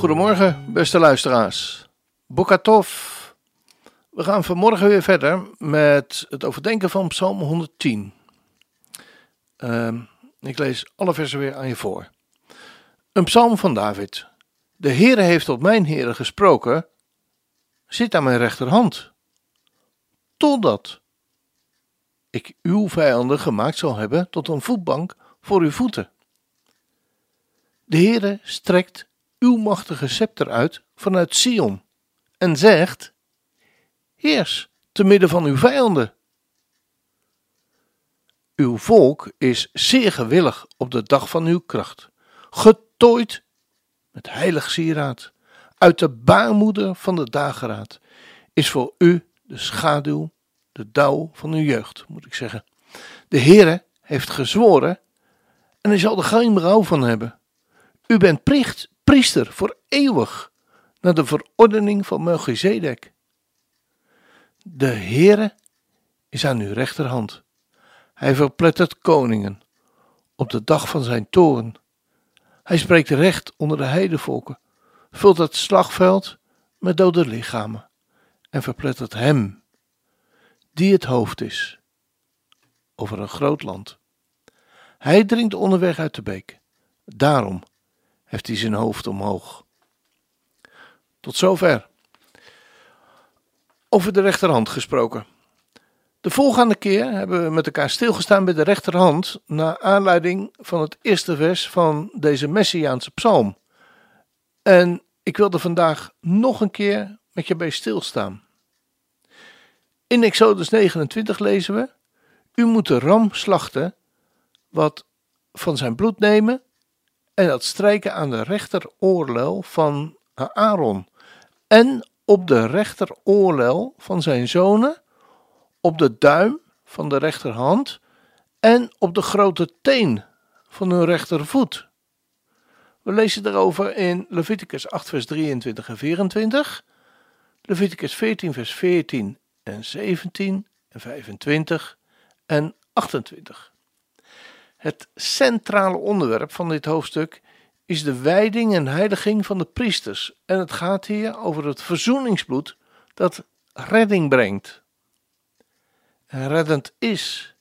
Goedemorgen, beste luisteraars. Bokatov. We gaan vanmorgen weer verder met het overdenken van Psalm 110. Ehm, ik lees alle versen weer aan je voor. Een psalm van David. De Heere heeft tot mijn Heere gesproken. Zit aan mijn rechterhand. Totdat ik uw vijanden gemaakt zal hebben tot een voetbank voor uw voeten. De Heere strekt uw machtige scepter uit vanuit Sion en zegt: Heers te midden van uw vijanden. Uw volk is zeer gewillig op de dag van uw kracht, getooid met heilig sieraad. Uit de baarmoeder van de dageraad is voor u de schaduw, de dauw van uw jeugd, moet ik zeggen. De Heere heeft gezworen en hij zal er geen berouw van hebben. U bent priester voor eeuwig, naar de verordening van Melchizedek. De Heere is aan uw rechterhand. Hij verplettert koningen op de dag van zijn toren. Hij spreekt recht onder de heidevolken, vult het slagveld met dode lichamen en verplettert hem, die het hoofd is, over een groot land. Hij dringt onderweg uit de beek. Daarom heeft hij zijn hoofd omhoog. Tot zover. Over de rechterhand gesproken. De volgende keer hebben we met elkaar stilgestaan bij de rechterhand, naar aanleiding van het eerste vers van deze Messiaanse psalm. En ik wilde vandaag nog een keer met je bij stilstaan. In Exodus 29 lezen we: U moet de ram slachten, wat van zijn bloed nemen en dat strijken aan de rechteroorlel van Aaron en op de rechteroorlel van zijn zonen, op de duim van de rechterhand en op de grote teen van hun rechtervoet. We lezen daarover in Leviticus 8, vers 23 en 24, Leviticus 14, vers 14 en 17 en 25 en 28. Het centrale onderwerp van dit hoofdstuk is de wijding en heiliging van de priesters. En het gaat hier over het verzoeningsbloed dat redding brengt. En reddend is.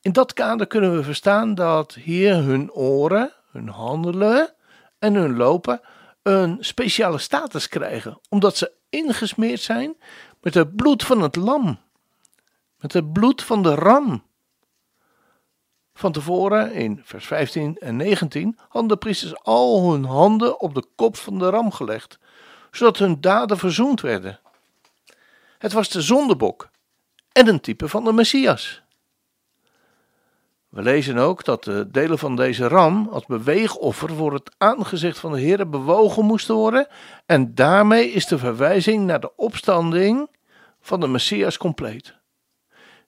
In dat kader kunnen we verstaan dat hier hun oren, hun handelen en hun lopen een speciale status krijgen, omdat ze ingesmeerd zijn met het bloed van het lam, met het bloed van de ram. Van tevoren, in vers 15 en 19, hadden de priesters al hun handen op de kop van de ram gelegd, zodat hun daden verzoend werden. Het was de zondebok en een type van de Messias. We lezen ook dat de delen van deze ram als beweegoffer voor het aangezicht van de Heer bewogen moesten worden en daarmee is de verwijzing naar de opstanding van de Messias compleet.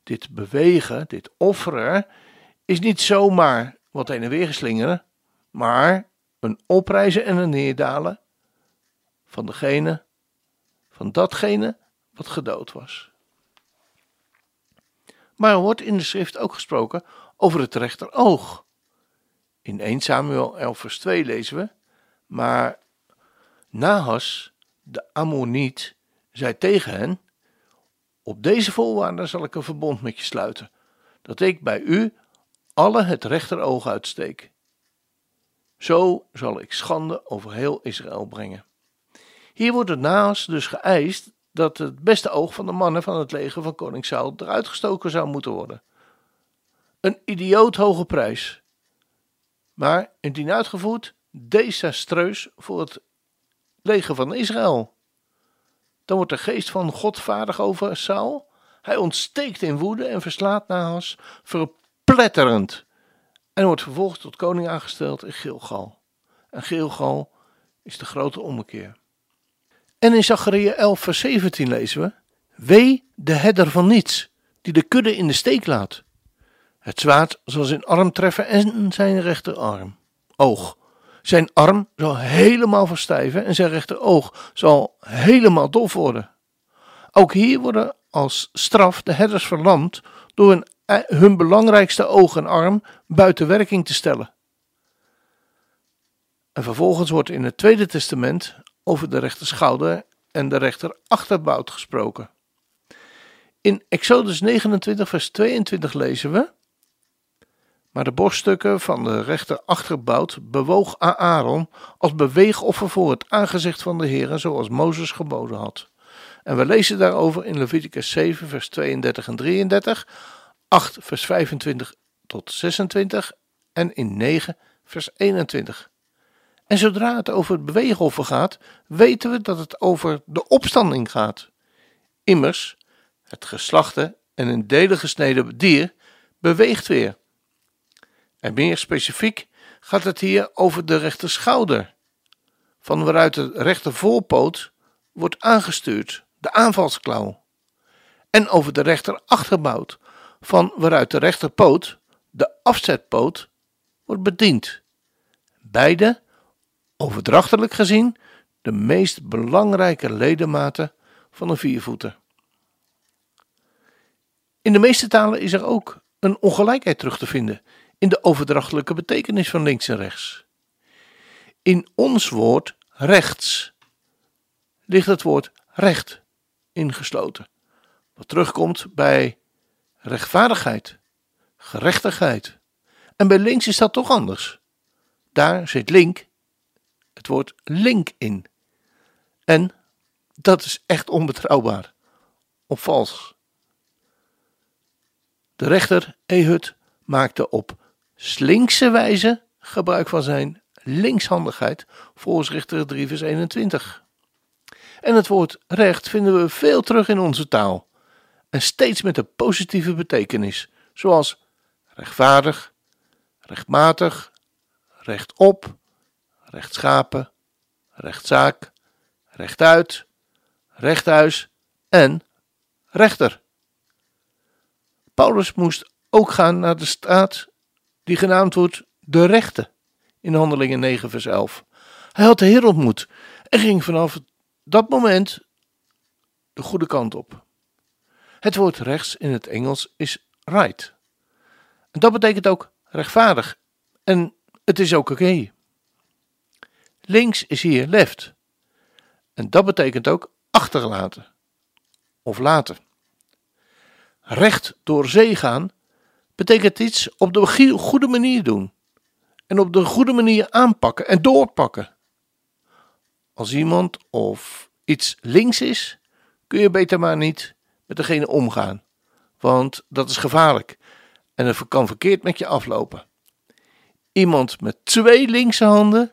Dit bewegen, dit offeren, is niet zomaar wat heen en weer geslingeren, maar een oprijzen en een neerdalen van degene, van datgene wat gedood was. Maar er wordt in de schrift ook gesproken over het rechteroog. In 1 Samuel 11 vers 2 lezen we, maar Nahas, de Ammoniet, zei tegen hen, op deze voorwaarden zal ik een verbond met je sluiten, dat ik bij u alle het rechteroog uitsteek. Zo zal ik schande over heel Israël brengen. Hier wordt het naast dus geëist dat het beste oog van de mannen van het leger van koning Saul eruit gestoken zou moeten worden. Een idioot hoge prijs. Maar indien uitgevoerd, desastreus voor het leger van Israël. Dan wordt de geest van God vaardig over Saul. Hij ontsteekt in woede en verslaat Nahas, verpletterend. En wordt vervolgens tot koning aangesteld in Gilgal. En Gilgal is de grote ommekeer. En in Zachariah 11 vers 17 lezen we, Wee de herder van niets, die de kudde in de steek laat. Het zwaard zal zijn arm treffen en zijn rechterarm. Oog. Zijn arm zal helemaal verstijven en zijn rechteroog zal helemaal dof worden. Ook hier worden als straf de herders verlamd door hun, hun belangrijkste oog en arm buiten werking te stellen. En vervolgens wordt in het Tweede Testament over de rechter schouder en de rechter achterbout gesproken. In Exodus 29, vers 22 lezen we. Maar de borststukken van de rechter achterbout bewoog Aaron als beweegoffer voor het aangezicht van de Heer, zoals Mozes geboden had. En we lezen daarover in Leviticus 7, vers 32 en 33, 8, vers 25 tot 26 en in 9, vers 21. En zodra het over het beweegoffer gaat, weten we dat het over de opstanding gaat. Immers, het geslachte en in delen gesneden dier beweegt weer. En meer specifiek gaat het hier over de rechter schouder, van waaruit de rechter voorpoot wordt aangestuurd, de aanvalsklauw. En over de rechter achterbout, van waaruit de rechterpoot, de afzetpoot, wordt bediend. Beide, overdrachtelijk gezien, de meest belangrijke ledematen van een viervoeter. In de meeste talen is er ook een ongelijkheid terug te vinden in de overdrachtelijke betekenis van links en rechts. In ons woord rechts ligt het woord recht ingesloten, wat terugkomt bij rechtvaardigheid, gerechtigheid. En bij links is dat toch anders. Daar zit link, het woord link in. En dat is echt onbetrouwbaar of vals. De rechter Ehud maakte op slinkse wijze gebruik van zijn linkshandigheid volgens Richter 3 vers 21. En het woord recht vinden we veel terug in onze taal en steeds met een positieve betekenis, zoals rechtvaardig, rechtmatig, rechtop, rechtschapen, rechtszaak, rechtuit, rechthuis en rechter. Paulus moest ook gaan naar de straat die genaamd wordt de rechte in Handelingen 9 vers 11. Hij had de Heer ontmoet en ging vanaf dat moment de goede kant op. Het woord rechts in het Engels is right. En dat betekent ook rechtvaardig. En het is ook oké. Links is hier left. En dat betekent ook achterlaten of laten. Recht door zee gaan betekent iets op de goede manier doen. En op de goede manier aanpakken en doorpakken. Als iemand of iets links is, kun je beter maar niet met degene omgaan. Want dat is gevaarlijk en het kan verkeerd met je aflopen. Iemand met twee linkse handen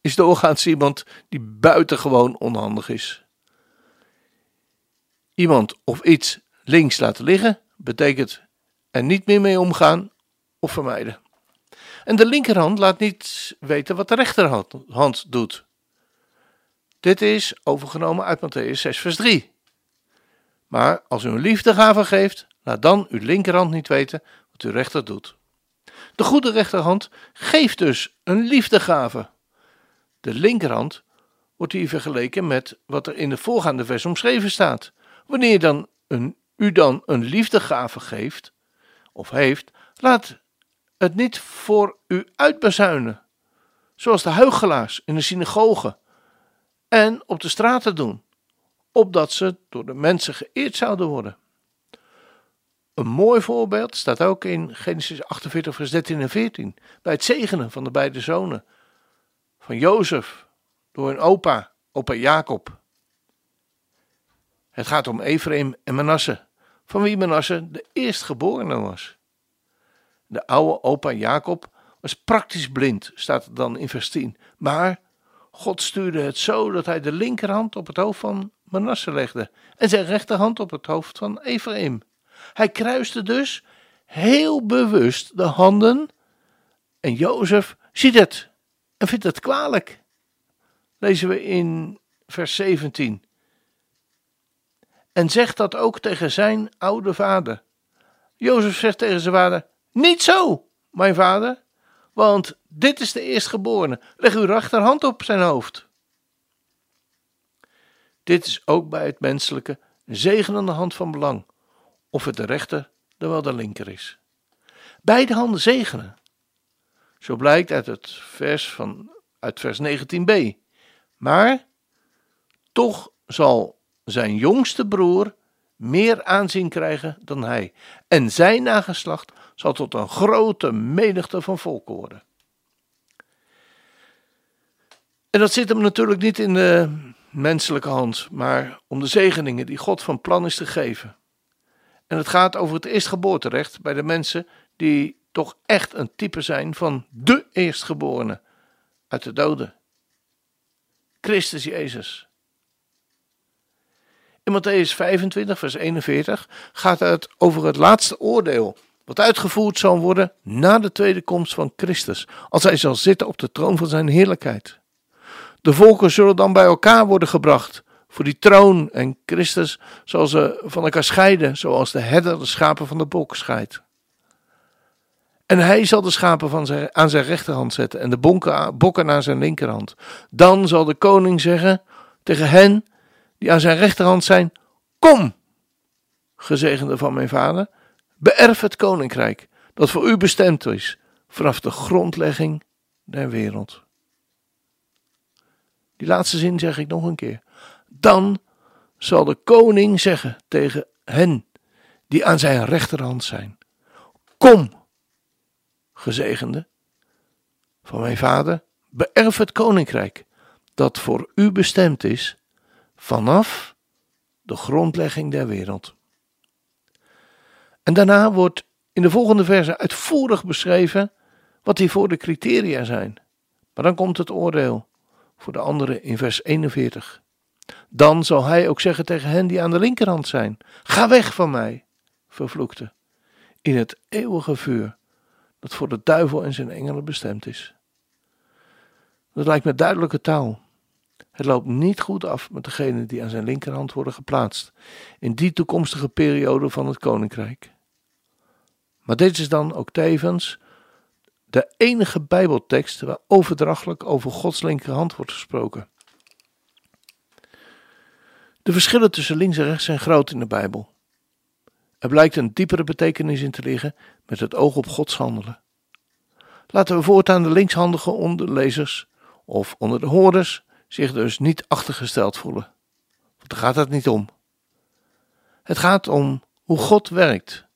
is doorgaans iemand die buitengewoon onhandig is. Iemand of iets links laten liggen betekent er niet meer mee omgaan of vermijden. En de linkerhand laat niet weten wat de rechterhand doet. Dit is overgenomen uit Matthäus 6, vers 3. Maar als u een liefdegave geeft, laat dan uw linkerhand niet weten wat uw rechter doet. De goede rechterhand geeft dus een liefdegave. De linkerhand wordt hier vergeleken met wat er in de voorgaande vers omschreven staat. Wanneer dan een, u dan een liefdegave geeft, of heeft, laat het niet voor u uitbezuinen, zoals de huichelaars in de synagoge en op de straten doen, opdat ze door de mensen geëerd zouden worden. Een mooi voorbeeld staat ook in Genesis 48, vers 13 en 14, bij het zegenen van de beide zonen van Jozef door hun opa, opa Jacob. Het gaat om Ephraim en Manasse, van wie Manasse de eerstgeborene was. De oude opa Jacob was praktisch blind, staat er dan in vers 10. Maar God stuurde het zo dat hij de linkerhand op het hoofd van Manasse legde en zijn rechterhand op het hoofd van Ephraim. Hij kruiste dus heel bewust de handen En Jozef ziet het en vindt het kwalijk. Lezen we in vers 17. En zegt dat ook tegen zijn oude vader. Jozef zegt tegen zijn vader: Niet zo, mijn vader, want dit is de eerstgeborene. Leg uw rechterhand op zijn hoofd. Dit is ook bij het menselijke zegenende hand van belang, of het de rechter dan wel de linker is. Beide handen zegenen. Zo blijkt uit het vers, van, uit vers 19b. Maar toch zal zijn jongste broer meer aanzien krijgen dan hij. En zijn nageslacht zal tot een grote menigte van volken worden. En dat zit hem natuurlijk niet in de menselijke hand, maar om de zegeningen die God van plan is te geven. En het gaat over het eerstgeboorterecht bij de mensen die toch echt een type zijn van de eerstgeborene uit de doden. Christus Jezus. In Matthäus 25, vers 41 gaat het over het laatste oordeel, wat uitgevoerd zal worden na de tweede komst van Christus, als hij zal zitten op de troon van zijn heerlijkheid. De volken zullen dan bij elkaar worden gebracht voor die troon en Christus zal ze van elkaar scheiden, zoals de herder de schapen van de bok scheidt. En hij zal de schapen van zijn, aan zijn rechterhand zetten en de bokken aan zijn linkerhand. Dan zal de koning zeggen tegen hen die aan zijn rechterhand zijn: Kom, gezegende van mijn vader, beërf het koninkrijk dat voor u bestemd is vanaf de grondlegging der wereld. Die laatste zin zeg ik nog een keer. Dan zal de koning zeggen tegen hen die aan zijn rechterhand zijn: Kom, gezegende van mijn vader, beërf het koninkrijk dat voor u bestemd is vanaf de grondlegging der wereld. En daarna wordt in de volgende verse uitvoerig beschreven wat hiervoor de criteria zijn. Maar dan komt het oordeel voor de anderen in vers 41. Dan zal hij ook zeggen tegen hen die aan de linkerhand zijn: Ga weg van mij, vervloekte, in het eeuwige vuur dat voor de duivel en zijn engelen bestemd is. Dat lijkt me duidelijke taal. Het loopt niet goed af met degenen die aan zijn linkerhand worden geplaatst in die toekomstige periode van het koninkrijk. Maar dit is dan ook tevens de enige Bijbeltekst waar overdrachtelijk over Gods linkerhand wordt gesproken. De verschillen tussen links en rechts zijn groot in de Bijbel. Er blijkt een diepere betekenis in te liggen met het oog op Gods handelen. Laten we voortaan de linkshandigen onderlezers of onder de hoorders zich dus niet achtergesteld voelen. Want daar gaat het niet om. Het gaat om hoe God werkt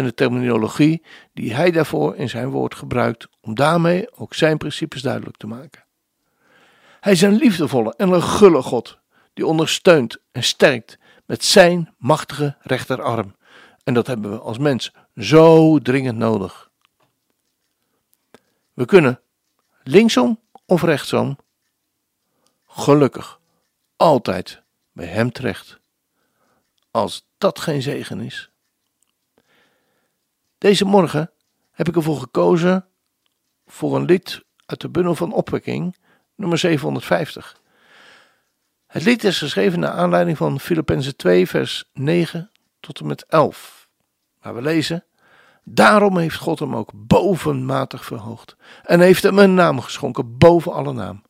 en de terminologie die hij daarvoor in zijn woord gebruikt om daarmee ook zijn principes duidelijk te maken. Hij is een liefdevolle en een gulle God die ondersteunt en sterkt met zijn machtige rechterarm. En dat hebben we als mens zo dringend nodig. We kunnen linksom of rechtsom gelukkig altijd bij Hem terecht. Als dat geen zegen is. Deze morgen heb ik ervoor gekozen voor een lied uit de bundel van opwekking, nummer 750. Het lied is geschreven naar aanleiding van Filippenzen 2, vers 9 tot en met 11, waar we lezen: Daarom heeft God hem ook bovenmatig verhoogd en heeft hem een naam geschonken boven alle naam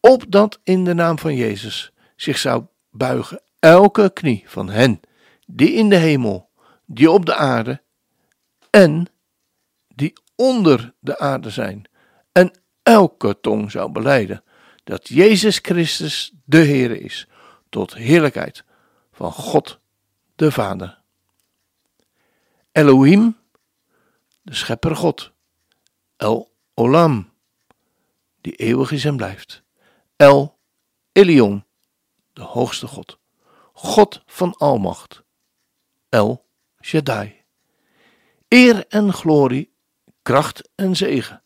opdat in de naam van Jezus zich zou buigen elke knie van hen die in de hemel, die op de aarde en die onder de aarde zijn, en elke tong zou beleiden dat Jezus Christus de Heer is, tot heerlijkheid van God de Vader. Elohim, de Schepper God, El Olam, die eeuwig is en blijft. El Elyon, de hoogste God, God van almacht, El Shaddai. Eer en glorie, kracht en zegen,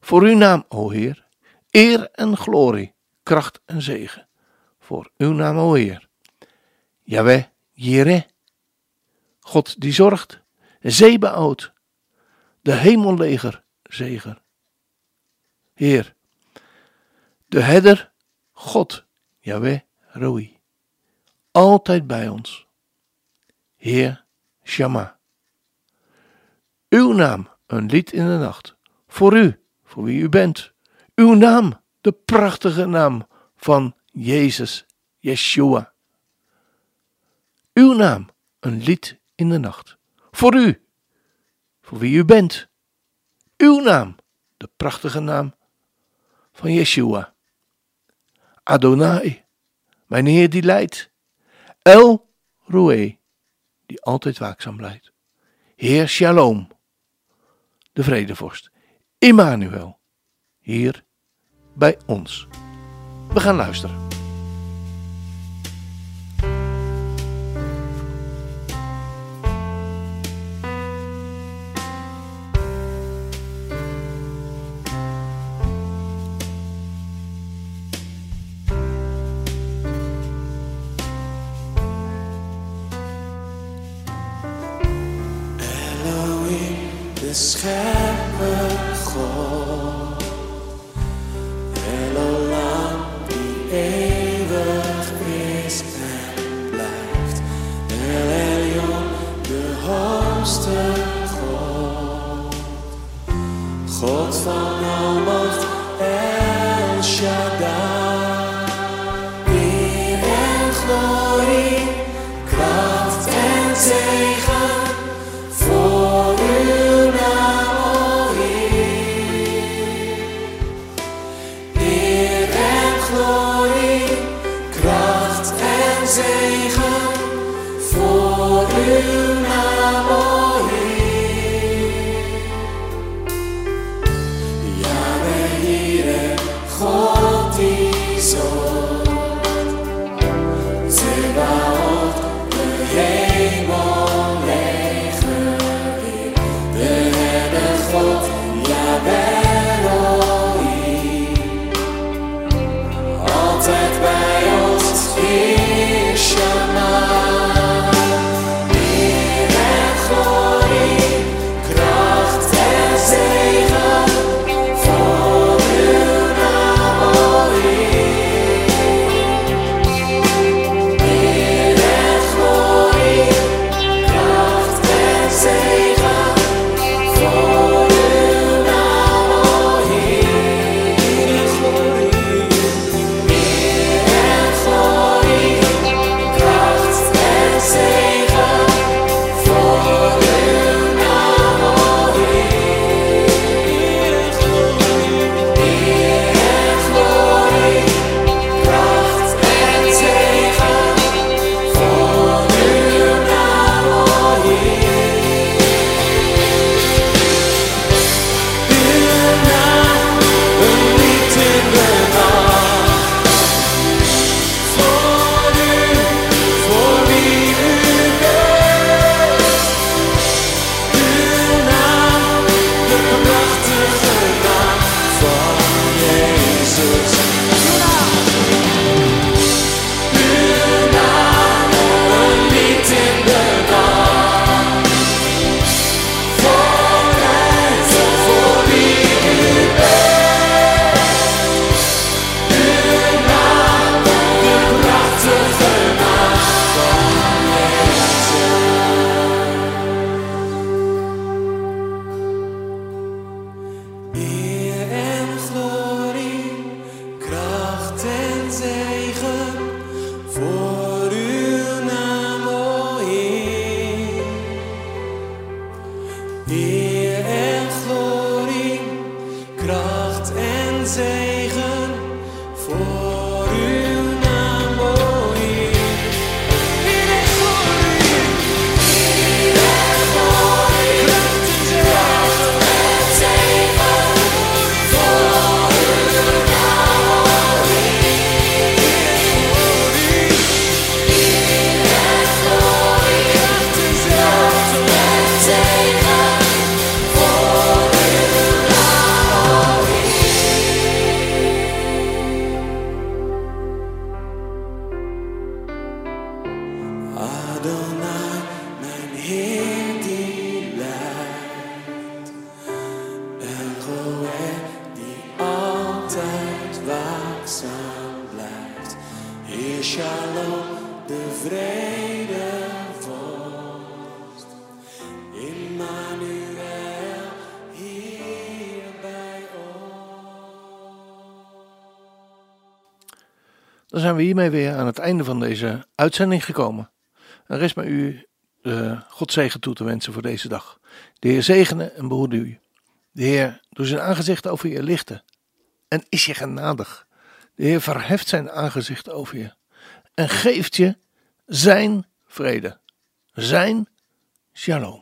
voor uw naam, o Heer, eer en glorie, kracht en zegen, voor uw naam, o Heer. Yahweh, Jireh, God die zorgt, Zebaoot, de hemelleger zegen. Heer, de herder, God, Yahweh, Roi, altijd bij ons. Heer, Shama. Uw naam, een lied in de nacht, voor u, voor wie u bent. Uw naam, de prachtige naam van Jezus, Yeshua. Uw naam, een lied in de nacht, voor u, voor wie u bent. Uw naam, de prachtige naam van Yeshua. Adonai, mijn Heer die leidt. El Roe, die altijd waakzaam blijft. Heer Shalom, de vredevorst. Immanuel, hier bij ons. We gaan luisteren. God van almacht, El Shaddai. We hiermee weer aan het einde van deze uitzending gekomen. En rest mij u uh, God zegen toe te wensen voor deze dag. De Heer zegene en behoede u. De Heer doet zijn aangezicht over je lichten en is je genadig. De Heer verheft zijn aangezicht over je en geeft je zijn vrede, zijn shalom.